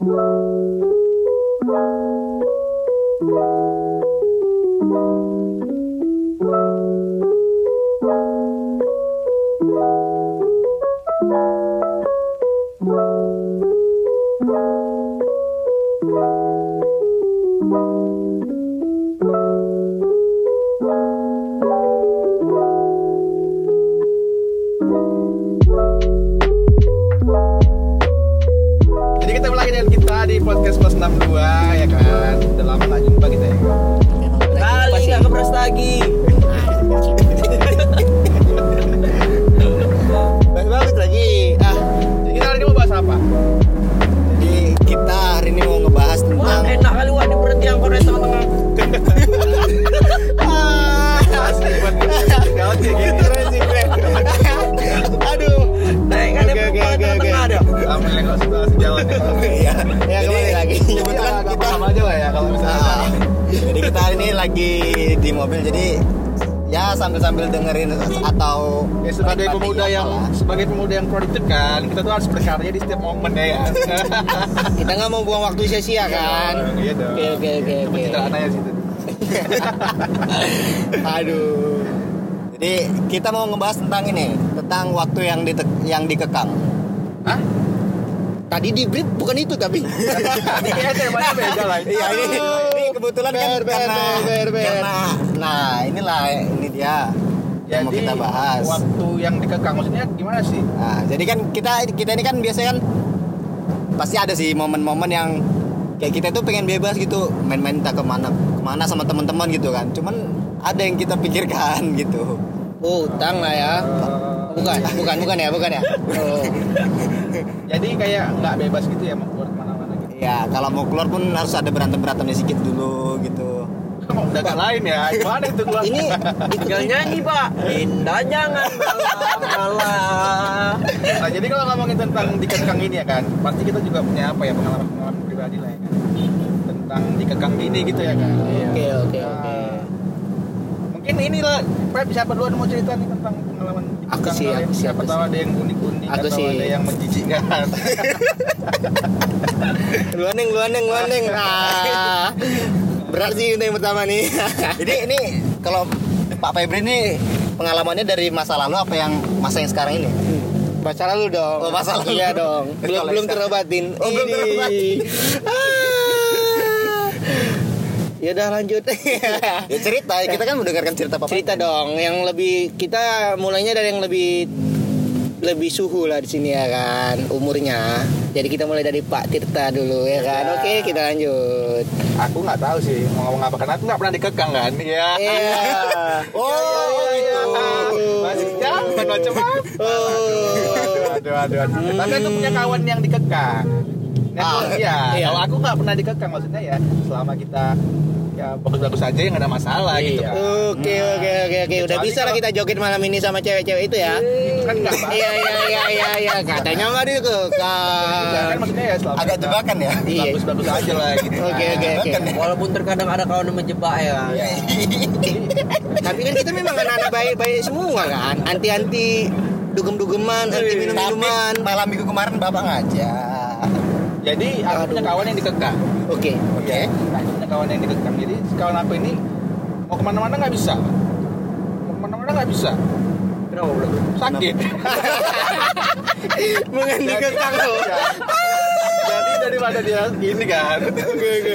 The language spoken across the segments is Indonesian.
Jadi lagi di mobil jadi ya sambil-sambil dengerin atau Ya sebagai pemuda yang apalah. sebagai pemuda yang produktif kan, kita tuh harus berkarya di setiap momen ya. ya. kita nggak mau buang waktu sia-sia kan. Iya dong. Oke oke oke oke. Pencitraan aja situ. Aduh. Jadi kita mau ngebahas tentang ini, tentang waktu yang di yang dikekang. Hah? Tadi di brief bukan itu tapi. Ini temanya beda lah. Iya ini, ini kebetulan kan Ber, ber, karena, ber, ber, ber. karena nah inilah ini dia yang mau Jadi kita bahas. waktu yang dikekang maksudnya gimana sih? Nah, jadi kan kita kita ini kan biasanya kan pasti ada sih momen-momen yang kayak kita tuh pengen bebas gitu main-main tak ke mana ke mana sama teman-teman gitu kan. Cuman ada yang kita pikirkan gitu. Oh, utang lah ya. Bukan, bukan, bukan ya, bukan ya. Oh. Jadi kayak nggak bebas gitu ya mau keluar ke mana-mana gitu. Ya kalau mau keluar pun harus ada berantem berantemnya sedikit dulu gitu. Dagang lain ya? Gimana itu keluar? Ini tinggal nyanyi, Pak. Indah jangan malah. Nah jadi kalau ngomongin tentang dikekang ini ya kan, pasti kita juga punya apa ya pengalaman-pengalaman pribadi lah ya kan. Tentang dikekang gini gitu ya kan. Oke, oke, Nah, oke. Mungkin inilah Pep siapa duluan mau cerita nih tentang pengalaman Aku sih, aku sih, aku tahu ada yang unik-unik Aku atau sih. ada yang menjijikkan. Luaneng, luaneng, luaneng. Nah, berat sih ini yang pertama nih. Jadi ini kalau Pak Febri ini pengalamannya dari masa lalu apa yang masa yang sekarang ini? Masa lalu dong. Oh, masa lalu. Iya dong. Belum belum terobatin. Oh, belum terobatin. Ya udah lanjut. Ya cerita, kita kan mendengarkan cerita Pak. Cerita dong, yang lebih kita mulainya dari yang lebih lebih suhu lah di sini ya kan umurnya. Jadi kita mulai dari Pak Tirta dulu ya kan. Ya. Oke kita lanjut. aku nggak tahu sih mau ngomong apa karena aku nggak pernah dikekang kan. Iya. Iya. Oh, gitu. Masih zaman macam apa? Oh. Aduh, aduh, aduh. Tapi aku punya kawan yang dikekang. Nah, Ah, iya. iya. Kalau aku nggak pernah dikekang maksudnya ya selama kita ya bagus-bagus aja yang ada masalah gitu Iya. kan. Oke oke oke oke udah bisa lah kita joget malam ini sama cewek-cewek itu ya. Kan nggak apa. Iya iya iya iya iya katanya nggak Ya, kan dikekang. maksudnya ya Agak jebakan ya. Iya. Bagus-bagus aja lah gitu. Oke oke oke. Walaupun terkadang ada kawan yang menjebak ya. Tapi kan kita memang anak-anak baik-baik semua kan. Anti-anti dugem-dugeman, anti minum-minuman. malam minggu kemarin Bapak ngajak. Jadi aku punya kawan yang dikekang. Oke. Oke. Kawan yang dikekang. Jadi kawan aku ini mau ke mana-mana nggak bisa. Mau ke mana-mana nggak bisa. Kenapa? Sakit. Mengen dikekang loh. Ya. Jadi daripada dia gini kan.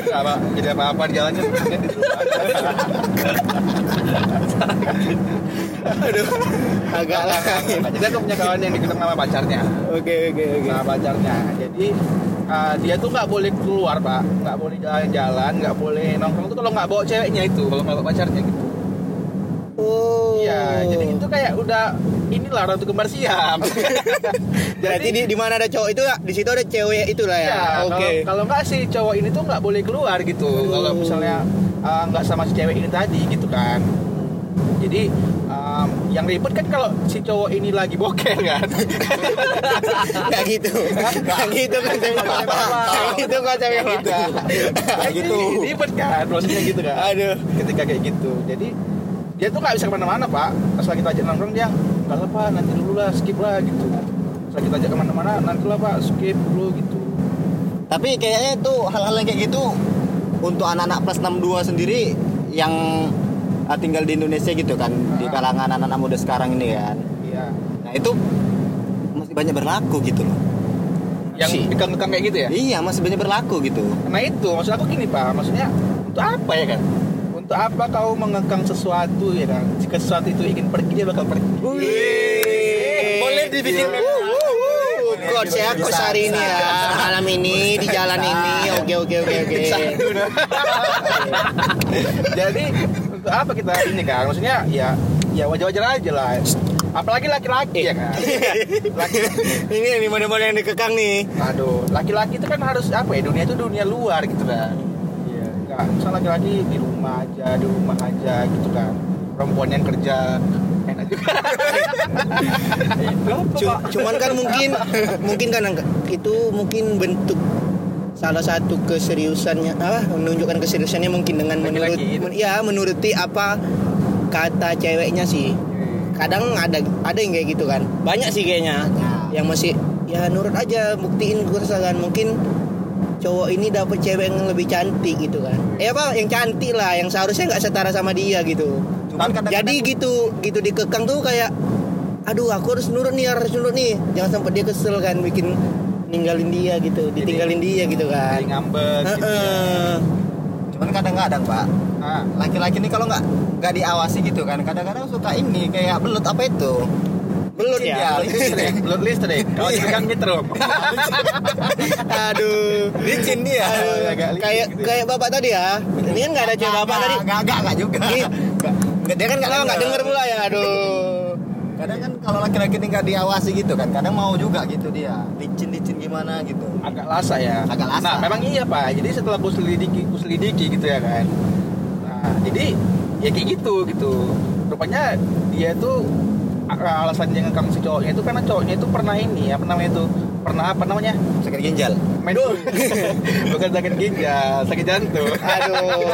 Apa jadi apa-apa di jalannya di Agak lah. Jadi aku punya kawan yang dikekang sama pacarnya. Oke oke oke. Sama pacarnya. Jadi uh, dia tuh nggak boleh keluar pak, nggak boleh jalan-jalan, nggak boleh nongkrong tuh kalau nggak bawa ceweknya itu, kalau nggak bawa pacarnya gitu. Oh. Iya, jadi itu kayak udah inilah ratu kembar siam. Berarti di, di mana ada cowok itu di situ ada cewek itulah ya. Ya, Oke. kalau kalau nggak sih cowok ini tuh nggak boleh keluar gitu. Kalau misalnya uh, nggak sama si cewek ini tadi gitu kan. Jadi um, yang ribet kan kalau si cowok ini lagi boker kan. Gak gitu. Gak gitu konsepnya Bapak. Gak gitu konsepnya Bapak. Kayak gitu. Ribet kan, prosesnya gitu kan. Aduh. Ketika kayak gitu. Jadi dia tuh nggak bisa ke mana-mana pak. Pas kita ajak nongkrong dia nggak lah pak, nanti dulu lah, skip lah gitu. Pas kita ajak ke mana-mana, nanti lah pak, skip dulu gitu. Tapi kayaknya itu hal-hal yang kayak gitu untuk anak-anak plus 62 sendiri yang uh, tinggal di Indonesia gitu kan di Ah. kalangan anak-anak muda sekarang ini kan. Iya. Nah, itu masih banyak berlaku gitu loh. Yang Si. dikang-dikang kayak gitu ya? Iya, masih banyak berlaku gitu. Nah itu maksud aku gini pak, maksudnya untuk apa ya kan? Untuk apa kau mengekang sesuatu ya kan? Jika sesuatu itu ingin pergi dia bakal pergi. Boleh dibikin Coach ya, coach hari ini ya Malam ini, di jalan ini Oke, oke, oke, oke Jadi apa kita ini kan? Maksudnya ya ya wajar-wajar aja lah. Apalagi laki-laki ya kan. Laki, Ini nih model-model yang dikekang nih aduh, laki-laki itu kan harus apa ya? Dunia itu dunia luar gitu kan. Iya. Enggak, misal laki-laki di rumah aja, di rumah aja gitu kan. Perempuan yang kerja enak juga. Cu- Cuman kan mungkin Mungkin kan Itu mungkin bentuk Salah satu keseriusannya ah, Menunjukkan keseriusannya mungkin dengan menurut Laki-laki itu. men- Ya menuruti apa Kata ceweknya sih. Kadang ada ada yang kayak gitu kan. Banyak sih kayaknya. Yang masih Ya nurut aja Buktiin keresahan Mungkin cowok ini dapet cewek yang lebih cantik gitu kan. Eh apa yang cantik lah yang seharusnya nggak setara sama dia gitu. Cuman kadang-kadang- jadi gitu gitu dikekang tuh kayak aduh aku harus nurut nih harus nurut nih. Jangan sampai dia kesel kan bikin ninggalin dia gitu ditinggalin dia gitu kan Jadi ngambek gitu. ya. Heeh. Cuman kadang-kadang, Pak, Ah, laki-laki ini kalau nggak nggak diawasi gitu kan, kadang-kadang suka ini kayak belut apa itu? belut ya listrik, blood listrik. Kalau dipegang nyetrum. aduh Licin dia. Aduh, agak licin kayak gitu ya. kayak bapak tadi ya ini kan nggak ada cewek bapak tadi Nggak, nggak, nggak juga. Dia kan nggak nggak denger pula ya aduh kan kalau laki-laki nggak diawasi gitu kan, kadang mau juga gitu dia. Licin-licin gimana gitu. agak lasa ya. Agak lasa. Nah, memang iya pak. Jadi setelah ku selidiki, ku selidiki gitu ya kan. Nah, jadi ya kayak gitu gitu. Rupanya dia tuh a- alasan dia ngekang si cowoknya itu karena cowoknya itu pernah ini apa namanya itu pernah apa namanya Sakit ginjal. main bukan sakit ginjal sakit jantung aduh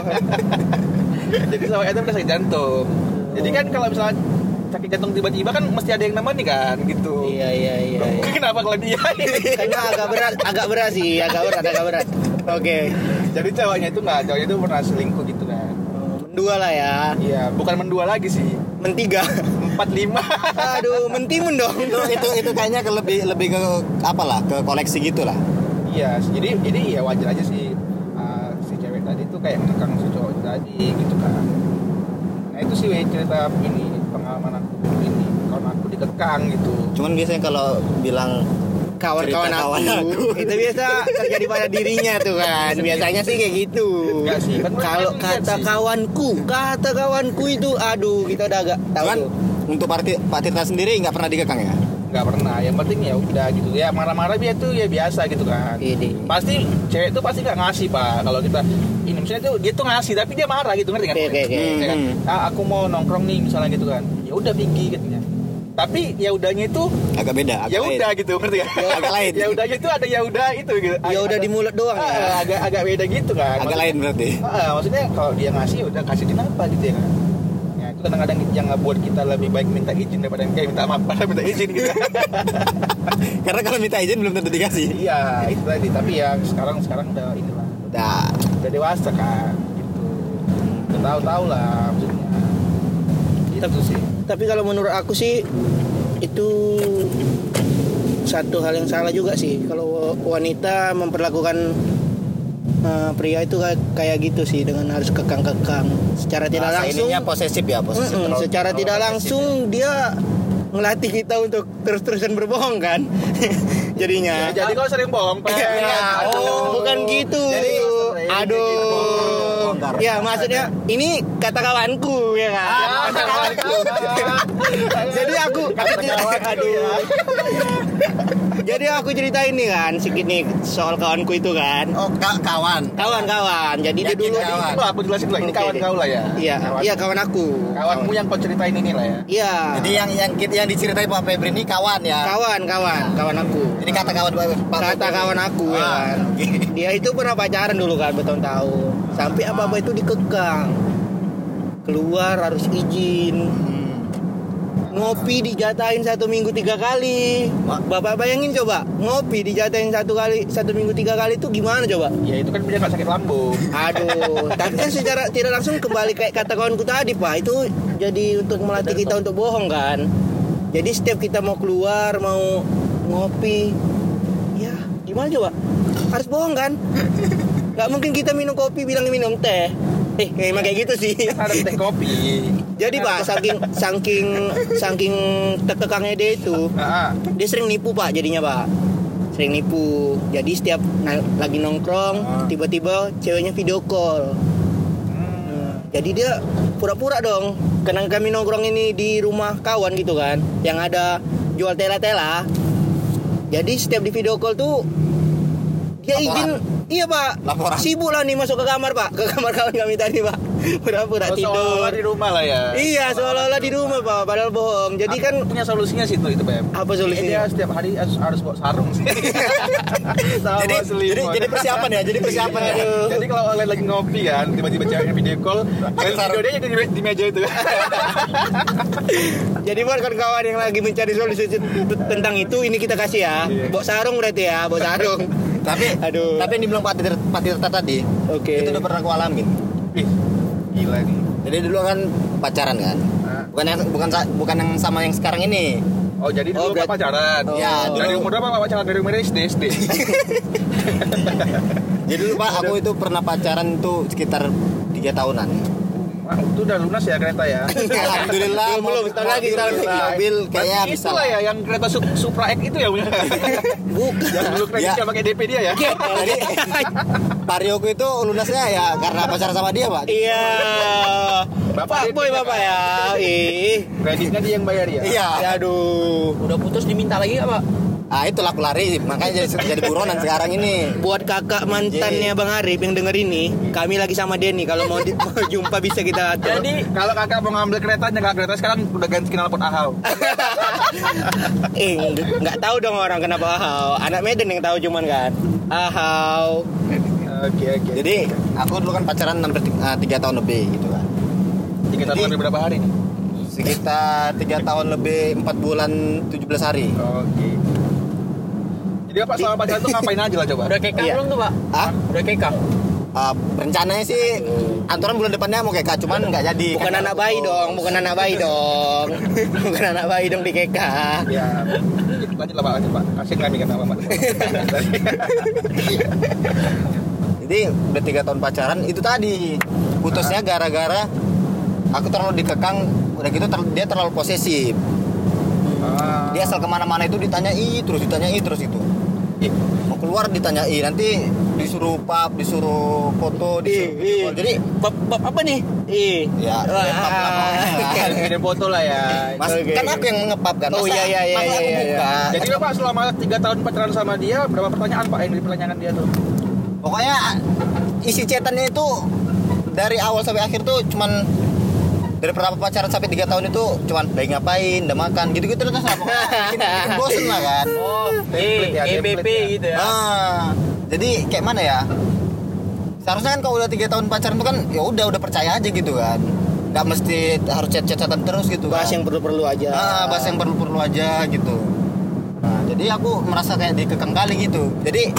jadi cowoknya itu udah sakit jantung jadi kan kalau misalnya sakit jantung tiba-tiba kan mesti ada yang nemenin kan gitu iya iya iya, iya. kenapa kalau dia Kayaknya agak berat, agak berat sih, agak berat, agak berat. Oke. jadi cowoknya itu nggak cowoknya itu pernah selingkuh gitu kan Dua lah ya. Iya, bukan mendua lagi sih. Mentiga. Empat lima. Aduh, mentimun dong. itu itu itu kayaknya ke lebih lebih ke apa lah ke koleksi gitu lah iya, jadi jadi ya wajar aja sih uh, si cewek tadi tuh kayak ngekang si cowok tadi gitu kan. Nah itu sih cerita ini pengalaman aku ini kalau aku dikekang gitu. cuman biasanya kalau bilang Kawan-kawan Cerita aku. kawan aku. Itu biasa terjadi pada dirinya tuh kan. Biasanya sih kayak gitu. Enggak sih, kan Kalau lihat kata kawanku, kata kawanku itu aduh, kita udah agak tahu cuman tuh. untuk Pak Tir- Pak Tirta sendiri nggak pernah dikekang ya Nggak pernah. Yang penting ya udah gitu. Ya marah-marah dia tuh ya biasa gitu kan. Ini. Pasti cewek tuh pasti nggak ngasih pak. Kalau kita ini misalnya tuh dia tuh ngasih tapi dia marah gitu ngerti kan? Oke, oke, oke. Ya kan? Hmm. Ah, aku mau nongkrong nih misalnya gitu kan. Ya udah pergi katanya. Tapi ya udahnya itu agak beda agak ya udah gitu ngerti kan? Agak lain. ya udahnya itu ada ya udah itu gitu. Ya udah di mulut doang Ah, ya. agak agak beda gitu kan. agak Maksudnya- lain berarti Ah, maksudnya kalau dia ngasih ya udah kasih kenapa gitu ya kan? Ya itu kadang-kadang yang ngebuat kita lebih baik minta izin daripada kayak minta maaf pada minta izin gitu. karena kalau minta izin belum tentu dikasih Iya itu tadi tapi ya sekarang sekarang udah inilah udah udah dewasa kan gitu. Udah tahu-tahu lah maksudnya. Gitu sih. Tapi kalau menurut aku sih itu satu hal yang salah juga sih. Kalau wanita memperlakukan eh, pria itu kayak, kayak gitu sih dengan harus kekang-kekang. Secara tidak Bahasa langsung ininya posesif ya posesif Mm-mm, terlalu- secara terlalu tidak langsung dia ngelatih kita untuk terus-terusan berbohong kan? Jadinya. Ya, jadi kalau sering bohong, Pak. Ya, oh, bukan gitu. Jadi, sering Aduh. Bongkar. Ya, maksudnya ini kata kawanku ya kan. Ah, Kata kawanku. Jadi aku aduh. Jadi aku cerita ini kan sedikit nih soal kawanku itu kan. oh ka- kawan Kawan-kawan. Jadi dia Yakin dulu kawan. Itu aku jelasin dulu. Ini Oke, kawan kau lah ya. Iya, iya kawan aku. Kawanmu yang kau ceritain ini lah ya. Iya. jadi yang yang yang diceritain Pak Febri ini kawan ya kawan, kawan, kawan aku. ini kata kawan Pak Kata kawan aku ya Ah, kan. Dia itu pernah pacaran dulu kan bertahun-tahun. Sampai apa-apa itu dikekang. Keluar harus izin. Ngopi dijatahin satu minggu tiga kali bapak bayangin coba ngopi dijatahin satu kali satu minggu tiga kali itu gimana coba Ya itu kan biar nggak sakit lambung. Aduh, tapi kan secara tidak langsung kembali kayak kata kawanku tadi pak itu jadi untuk melatih kita untuk bohong kan. Jadi setiap kita mau keluar mau ngopi, ya gimana coba? Harus bohong kan? Gak mungkin kita minum kopi bilang minum teh. Eh, emang kayak gitu sih. Ada teh kopi. Jadi pak, saking saking saking terkekangnya dia itu, dia sering nipu pak jadinya pak. Sering nipu. Jadi setiap lagi nongkrong tiba-tiba ceweknya video call. Hmm. Nah, jadi dia pura-pura dong karena kami nongkrong ini di rumah kawan gitu kan yang ada jual tela-tela. Jadi setiap di video call tuh dia Laporan. izin iya pak Laporan. sibuk lah nih masuk ke kamar pak ke kamar kawan kami tadi pak pura-pura Oh, tidur di rumah lah ya. iya seolah-olah di rumah pak padahal bohong jadi Aku kan punya solusinya sih itu itu Beb. Apa solusinya? Dia setiap hari harus, harus bawa sarung sih. Jadi, selimut. jadi jadi persiapan ya jadi persiapan ya. Jadi kalau kalian lagi ngopi kan, tiba-tiba ceweknya video call, sarung. dia jadi di, di meja itu. Jadi buat kawan-kawan yang lagi mencari solusi tentang itu ini kita kasih ya. Iya. Bawa sarung berarti ya, bawa sarung. Tapi Aduh. tapi yang dibilang Pak Tirta, Pak Tirta tadi Oke. itu udah pernah aku alamin Ih, gila nih. jadi dulu kan pacaran kan bukan yang bukan bukan yang sama yang sekarang ini Oh jadi Oh, dulu berat- Pak pacaran. Oh. Ya, Dari dulu. umur berapa Pak pacaran? Dari umur SD SD. jadi dulu Pak aku itu pernah pacaran tuh sekitar tiga tahunan Wah, itu udah lunas ya kereta ya. Alhamdulillah Belum, belum, setahun lagi, setahun lagi. mobil kayaknya bisa itulah lah. ya yang kereta Su- Supra X itu ya punya. Bukan. yang dulu kredit Ya. yang pakai DP dia ya. Jadi Parioku itu lunasnya ya karena pacaran sama dia Pak Iya. Bapak Pak boy bapak ya. Ih. Kreditnya dia yang bayar ya. Iya Aduh. Udah putus diminta lagi nggak pak? Ah itu laku lari makanya jadi jadi buronan sekarang ini Buat kakak mantannya Bang Arif yang denger ini, kami lagi sama Denny. Kalau mau, di- mau jumpa bisa kita atur. Jadi kalau kakak mau ngambil kereta, nyangka kereta sekarang udah ganti knalpot ahau. eh nggak- tahu dong orang kenapa ahau. Anak Medan yang tahu cuman kan. Ahau. Oke oke. Jadi aku dulu kan pacaran hampir ah, tiga tahun lebih gitu kan tiga tahun lebih berapa hari nih? Sekitar tiga tahun lebih empat bulan 17 hari Oke. Jadi apa selama pacaran tuh ngapain aja lah coba? Udah kekang Iya. belum tuh pak? Ah, Udah kekang? ah, rencananya sih aturan bulan depannya mau kayak cuman nggak jadi Bukan Kan anak aku bayi dong, bukan anak bayi dong. bukan anak bayi dong di KK. Ya, lanjut lah pak, lanjut pak. Kasih kami kan apa pak? Jadi udah tiga tahun pacaran itu tadi putusnya gara-gara aku terlalu dikekang udah gitu ter- dia terlalu posesif Ah. dia asal ke mana-mana itu ditanyai terus ditanyai terus itu mau keluar ditanyai nanti disuruh pap disuruh foto disuruh video call. jadi Bab, bab apa nih? Ih. ya ya, pap lah. Kirim foto lah ya. Mas, Oke, kan aku yang ngepap kan Oh, iya, iya, iya, iya, iya, Jadi bapak selama tiga tahun pacaran sama dia berapa pertanyaan pak yang di pertanyaan dia tuh? pokoknya isi chatannya itu dari awal sampai akhir tuh cuman dari pertama pacaran sampai tiga tahun itu cuman baik ngapain, udah makan, gitu-gitu terus apa? Bikin, bikin bosen lah kan. Oh, Template ya, template ya. gitu ya? Ah, jadi kayak mana ya? Seharusnya kan kalau udah tiga tahun pacaran tuh kan ya udah udah percaya aja gitu kan. Gak mesti harus chat-chatan terus gitu Bahas kan. yang perlu-perlu aja. Ah, bahas yang perlu-perlu aja gitu. Nah, jadi aku merasa kayak dikekang kali gitu. Jadi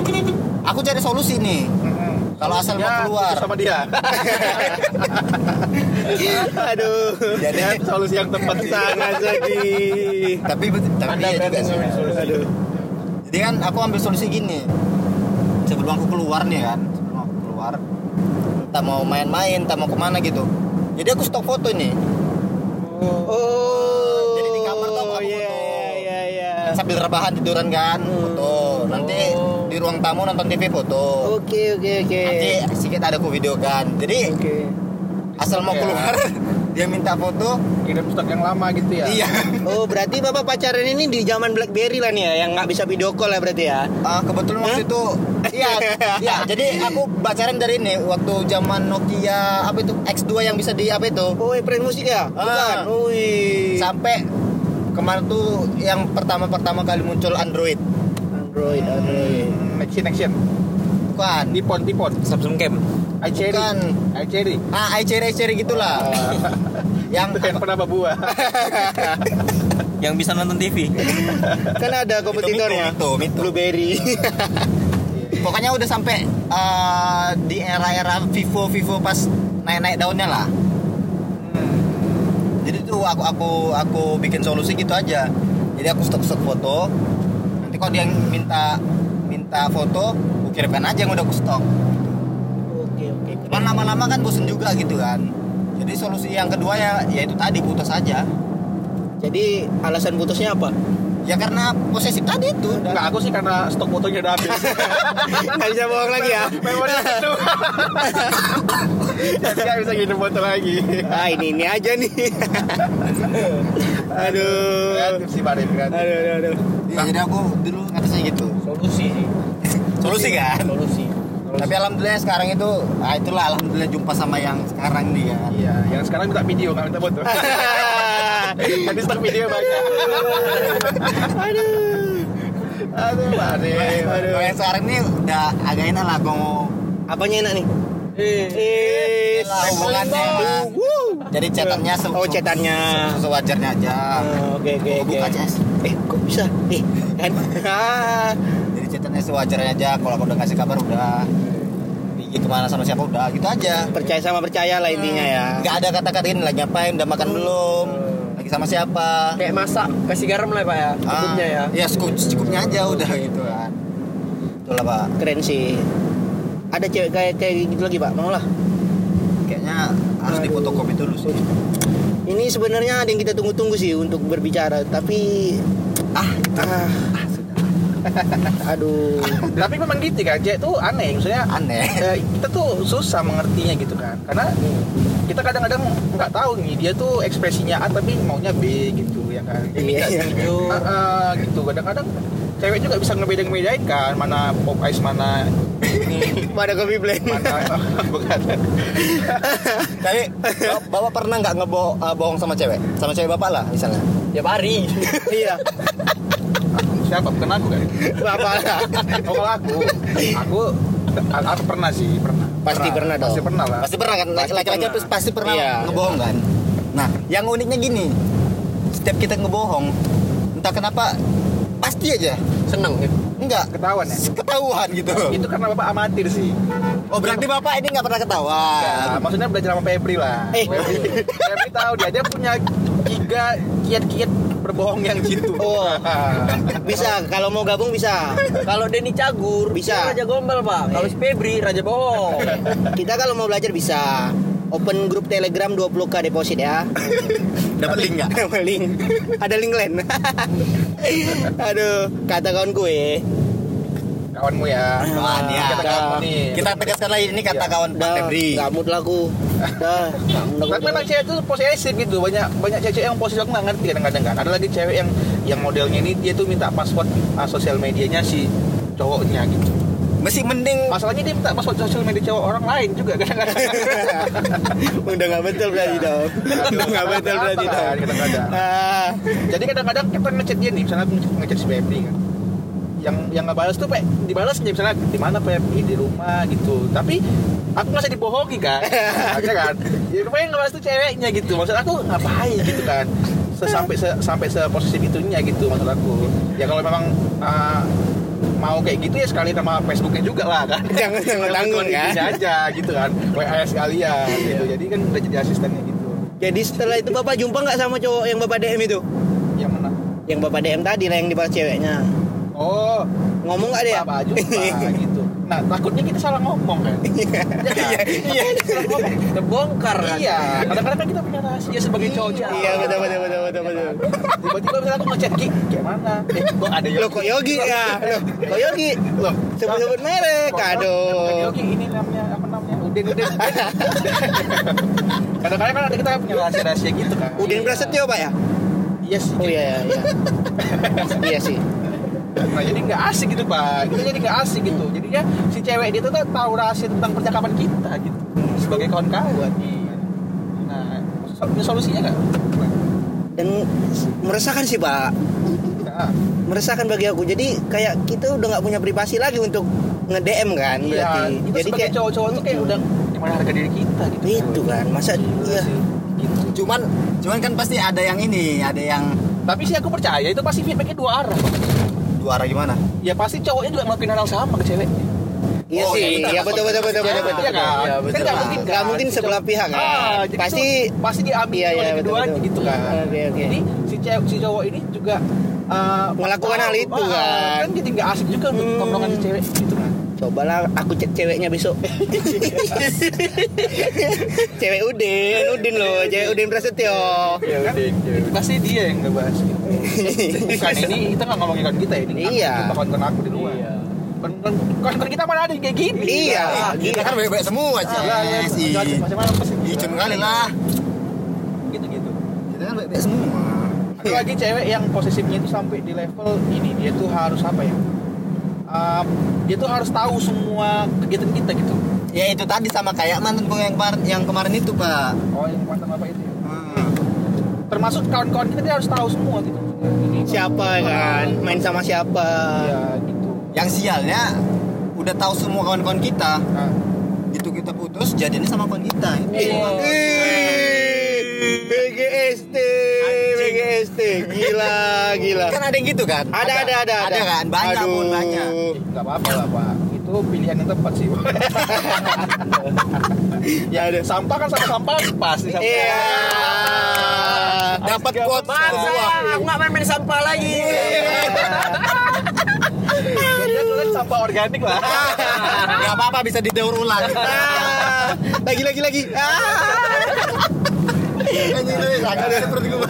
aku cari solusi nih. Kalau asal mau Ya, keluar. sama dia. Aduh. Jadi Ya, solusi yang tepat sih. Sangat sedih. tapi tapi Anda iya juga sih. Aduh. Jadi kan aku ambil solusi gini. Sebelum aku keluar nih kan, sebelum aku keluar, tak mau main-main, tak mau ke mana gitu. Jadi aku stok foto nih. Oh. Jadi di kamar tuh aku Iya, foto. iya, iya, iya. Sambil rebahan tiduran kan, foto. Nanti di ruang tamu nonton TV foto. Oke, oke, oke. Nanti sedikit ada aku video kan. Jadi Oke. asal mau Iya. keluar, dia minta foto. Kirim stok yang lama gitu ya. Iya. Oh, berarti Bapak pacaran ini di zaman BlackBerry lah nih ya, yang nggak bisa video call ya berarti ya. Ah, kebetulan waktu itu iya iya jadi aku pacaran dari ini waktu zaman Nokia apa itu X2 yang bisa di apa itu Oh, brand musik ya? Bukan. Ah. Wih. sampai kemarin tuh yang pertama-pertama kali muncul Android Android, Android. Hmm, Action action. bukan Tipon tipon. Samsung Cam. iCherry. Bukan. iCherry. ah iCerry iCerry gitulah yang handphone apa buah yang bisa nonton TV kan ada kompetitornya Mito, Mito, Mito. blueberry pokoknya udah sampai eh, di era-era Vivo Vivo pas naik-naik daunnya lah jadi tuh aku aku aku bikin solusi gitu aja jadi aku stok stok foto nanti kalau dia minta minta foto aku kirimkan aja yang udah aku stok. Oke oke cuman lama-lama kan bosen juga gitu kan. Jadi solusi yang kedua ya ya itu tadi putus aja. Jadi alasan putusnya apa? Ya karena posesif tadi itu. Enggak, aku sih karena stok fotonya udah habis. Nggak bisa bohong lagi ya? Memori itu. Jadi nggak bisa ngirim foto lagi. Ah ini ini aja nih aduh kreatif sih Pak kreatif aduh aduh, aduh. Ya, jadi aku dulu ngatasnya gitu Solusi sih. solusi kan Solusi. tapi alhamdulillah sekarang itu ah itulah alhamdulillah jumpa sama yang sekarang kan Iya, yang sekarang minta video nggak minta foto. Tadi stok video banyak. aduh Aduh, Pak Rem. Kalau yang sekarang ini udah agak enak lah mau apanya enak nih Eh, eh hubungannya jadi chatannya se- oh cetannya. se- sewajarnya aja. Oh, oke oke oke. eh kok bisa? Eh kan? Ah, jadi chatannya sewajarnya aja. Kalau aku udah kasih kabar udah. Pergi ke mana sama siapa udah. Gitu aja. Percaya sama percaya lah intinya ya. Nggak ada kata-kata ini lagi ngapain udah makan belum lagi sama siapa. Kayak masak kasih garam lah pak ya. Cukupnya ya. Ah, ya cukup secukupnya aja udah gitu kan. Itulah pak. Keren sih. Ada cewek kayak kayak gitu lagi pak? Mau lah. Kayaknya harus difotokopi dulu sih. Ini sebenarnya ada yang kita tunggu-tunggu sih untuk berbicara tapi ah ah aduh Tapi memang gitu kan, cewek tuh aneh. Maksudnya aneh eh, kita tuh susah mengertinya gitu kan. Karena kita kadang-kadang nggak tahu nih dia tuh ekspresinya A tapi maunya B gitu ya kan. Iya, iya. setuju. Ah, ah, gitu. Kadang-kadang cewek juga bisa ngebedain-bedain kan mana pop ice mana ini pada kopi blend mana bukan tapi bapak, pernah nggak ngebohong bohong sama cewek sama cewek bapak lah misalnya Tiap hari. iya siapa? Bukan aku kan? Bapak lah oh kalau aku aku aku pernah sih pernah. Pasti pernah. dong. pasti pernah lah. Pasti pernah kan? Laki-laki pernah. pasti pernah Iya. ngebohong kan? Nah yang uniknya gini. Setiap kita ngebohong entah kenapa pasti aja. Seneng gitu. enggak. Ketahuan ya? Ketahuan gitu. Itu karena bapak amatir sih. Oh berarti bapak ini nggak pernah ketahuan? Ya, maksudnya belajar sama Febri lah. Eh. Febri, Febri tahu dia, dia punya tiga kiat-kiat berbohong yang jitu. Oh. bisa kalau mau gabung bisa Kalau Denny Cagur Bisa. dia Raja Gombal pak. Kalau si Febri Raja Bohong. kita kalau mau belajar bisa open grup telegram 20k deposit ya dapat link nggak Ada link ada link lain aduh kata kawan gue Kawanmu ya. Kawan ya. Kamu nih. kita tegaskan lagi ini kata Iya. kawan Pak Febri nggak mood lah aku dah Tapi memang cewek itu posesif gitu. Banyak banyak cewek yang posesif aku nggak ngerti kadang-kadang kan. Ada lagi cewek yang yang modelnya ini dia tuh minta password uh, sosial medianya si cowoknya gitu. masih mending Masalahnya dia minta password sosial media cowok orang lain juga kadang-kadang. udah nggak betul berarti dong udah nggak betul berarti dong kadang-kadang. ah Jadi kadang-kadang kita ngechat dia nih, misalnya ngechat si Febri kan. Yang yang nggak balas tuh, Pak, dibalas aja misalnya di mana Febri di rumah gitu. Tapi aku nggak dibohongi kan. Akhirnya kan. Ya rupanya yang ngebalas tuh ceweknya gitu. Maksud aku ngapain gitu kan. Sampai sampai seposisi itunya gitu maksud aku. Ya kalau memang uh, mau kayak gitu ya sekali nama Facebooknya juga lah kan Jangan- jangan tanggung, kan? Itunya aja gitu kan WA sekalian gitu jadi kan udah jadi asistennya gitu jadi setelah itu bapak jumpa nggak sama cowok yang bapak DM itu yang mana yang bapak DM tadi lah yang dibalas ceweknya oh ngomong nggak dia apa jumpa gitu. Nah takutnya kita salah ngomong kan. iya iya. Salah ngomong. Terbongkar kan. Iya. Kadang-kadang kan kita punya rahasia sebagai cowok. iya betul betul betul betul betul Tiba-tiba misalnya aku ngechat Ki, kayak mana? Eh, kok ada lo kok Yogi ya lo kok Yogi Loh, sebut-sebut merek aduh Yogi ini namanya apa namanya? Udin Udin. Kadang-kadang kan ada kita punya rahasia-rahasia gitu kan. Udin Prasetyo pak ya Iya sih. oh iya iya iya iya sih Nah jadi nggak asik gitu pak. Kita jadi nggak asik gitu. Jadinya si cewek dia tuh tahu rahasia tentang percakapan kita gitu. Sebagai kawan-kawan. Nah, so- punya solusinya nggak? dan meresahkan sih pak Nah, meresahkan bagi aku jadi kayak kita udah nggak punya privasi lagi untuk nge DM kan iya, berarti itu jadi kayak cowok-cowok tuh kayak udah gimana harga diri kita gitu. itu kan masa Iya iya sih, gitu. cuman cuman kan pasti ada yang ini ada yang tapi sih aku percaya itu pasti feedbacknya dua arah dua arah gimana ya pasti cowoknya juga ngelakuin hal yang sama ke cewek Iya Oh, sih, iya, iya betul betul betul betul betul. Iya kan? Iya, Kan betul. nggak mungkin Nggak kan? mungkin sebelah cowok- pihak kan. Ah, Pasti pasti diambil Iya, iya, oleh betul, keduanya betul. gitu kan. Oke, oke. Jadi si cewek si cowok ini juga uh, Melakukan hal itu, ah, kan. Kan jadi nggak asik juga untuk Hmm. tongkrongan si cewek gitu kan. cobalah aku cek ceweknya besok. cewek Udin, Udin loh, cewek Udin Prasetyo. kan itu pasti dia yang ngebahas gitu. Bukan ini kita nggak ngomongin kan kita ini Iya. kita konten aku di luar. Konten konten kita mana ada yang kayak gini? Iya, kita kan baik-baik semua Ah, lah, ya, Cis Ih, macam-macam pasti Icun kali lah. Gitu gitu kita kan baik-baik semua. Ada lagi cewek yang posisinya itu sampai di level ini dia tuh harus apa ya? Um, dia tuh harus tahu semua kegiatan kita gitu. Ya itu tadi sama kayak mantan gue yang kemarin yang kemarin itu pak. Oh yang mantan apa itu? ya. Termasuk kawan-kawan kita dia harus tahu semua gitu. Siapa kan? Main sama siapa? ya gitu. Yang sialnya udah tahu semua kawan-kawan kita. Nah, itu kita putus jadinya sama kawan kita. Ih, BGST, BGST, gila, gila. kan ada yang gitu kan? Ada, ada, ada, ada kan? Banyak Aduh. pun banyak. Nggak apa-apa lah pak itu pilihan yang tepat sih ya ada sampah kan sama sampah. Pas nih sampah. Iya. dapat Asik, quote semua aku nggak main main sampah lagi. Tulis sampah organik lah. Nggak apa-apa bisa didaur ulang. Lagi, lagi, lagi. Seperti gue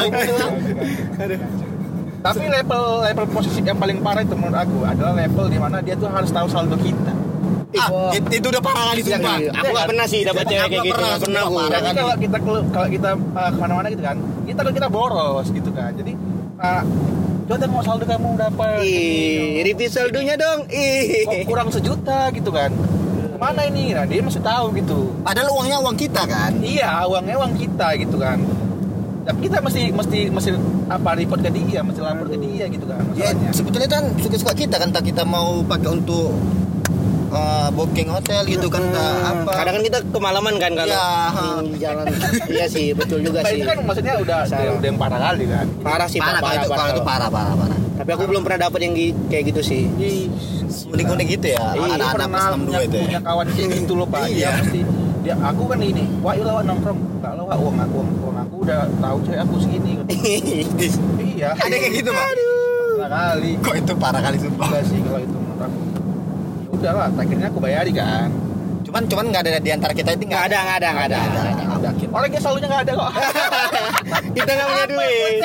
tapi level level posisi yang paling parah itu menurut aku adalah level di mana dia tuh harus tahu saldo kita ah, itu, itu udah parah kali Iya, sumpah iya. Aku nggak pernah sih dapat cewek kayak gitu. pernah, pernah aku. kalau kita kalau kita uh, ke mana-mana gitu kan, kita kita boros gitu kan. Jadi uh, coba mau saldo kamu dapat Ih, review saldonya dong. Ih. kurang sejuta gitu kan. Ke mana ini? Nah dia masih tahu gitu. padahal uangnya uang kita kan Iya, uangnya uang kita gitu kan. Tapi kita mesti mesti mesti apa report ke dia, mesti lapor ke dia gitu kan. ya sebetulnya kan suka-suka kita kan tak kita mau pakai untuk uh, booking hotel gitu kan tak apa Kadang kan kita kemalaman kan kalau Iya. di jalan. Iya sih, betul juga Nah, sih. itu kan maksudnya udah udah, Salah. udah yang parah kali kan. Parah sih, parah, parah, parah, kalau itu parah. parah parah parah Tapi aku belum pernah dapat yang gi- kayak gitu sih. Ih, unik-unik gitu ya Iya, anak-anak pernah pas 62 punya, itu ya punya kawan kayak gitu loh pak dia Iya. mesti dia aku kan ini wah iya lah nongkrong lah Wak, uang aku uang aku udah tahu cewek aku segini iya ada kayak gitu pak kali kok itu parah kali sumpah enggak sih kalau itu menurut aku ya udah lah akhirnya aku bayari kan cuman cuman nggak ada di antara kita itu Nggak ada, nggak ada, nggak ada. ada orang yang selalunya nggak ada kok Kita nggak punya duit.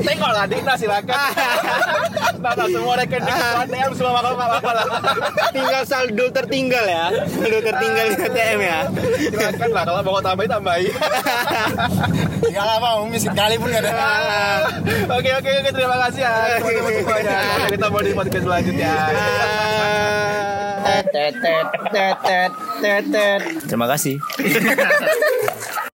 tengok lah Dina silakan nah, semua rekening yang semua apa lah Tinggal saldo tertinggal ya. Saldo tertinggal di ATM ya. silakan lah kalau mau tambahin tambahin ya lah mau miskin kali pun nggak ada Oke oke oke terima kasih ya teman-teman semuanya. Kita mau di podcast selanjutnya. Tet, tet, tet, tet, tet, tet. Terima kasih.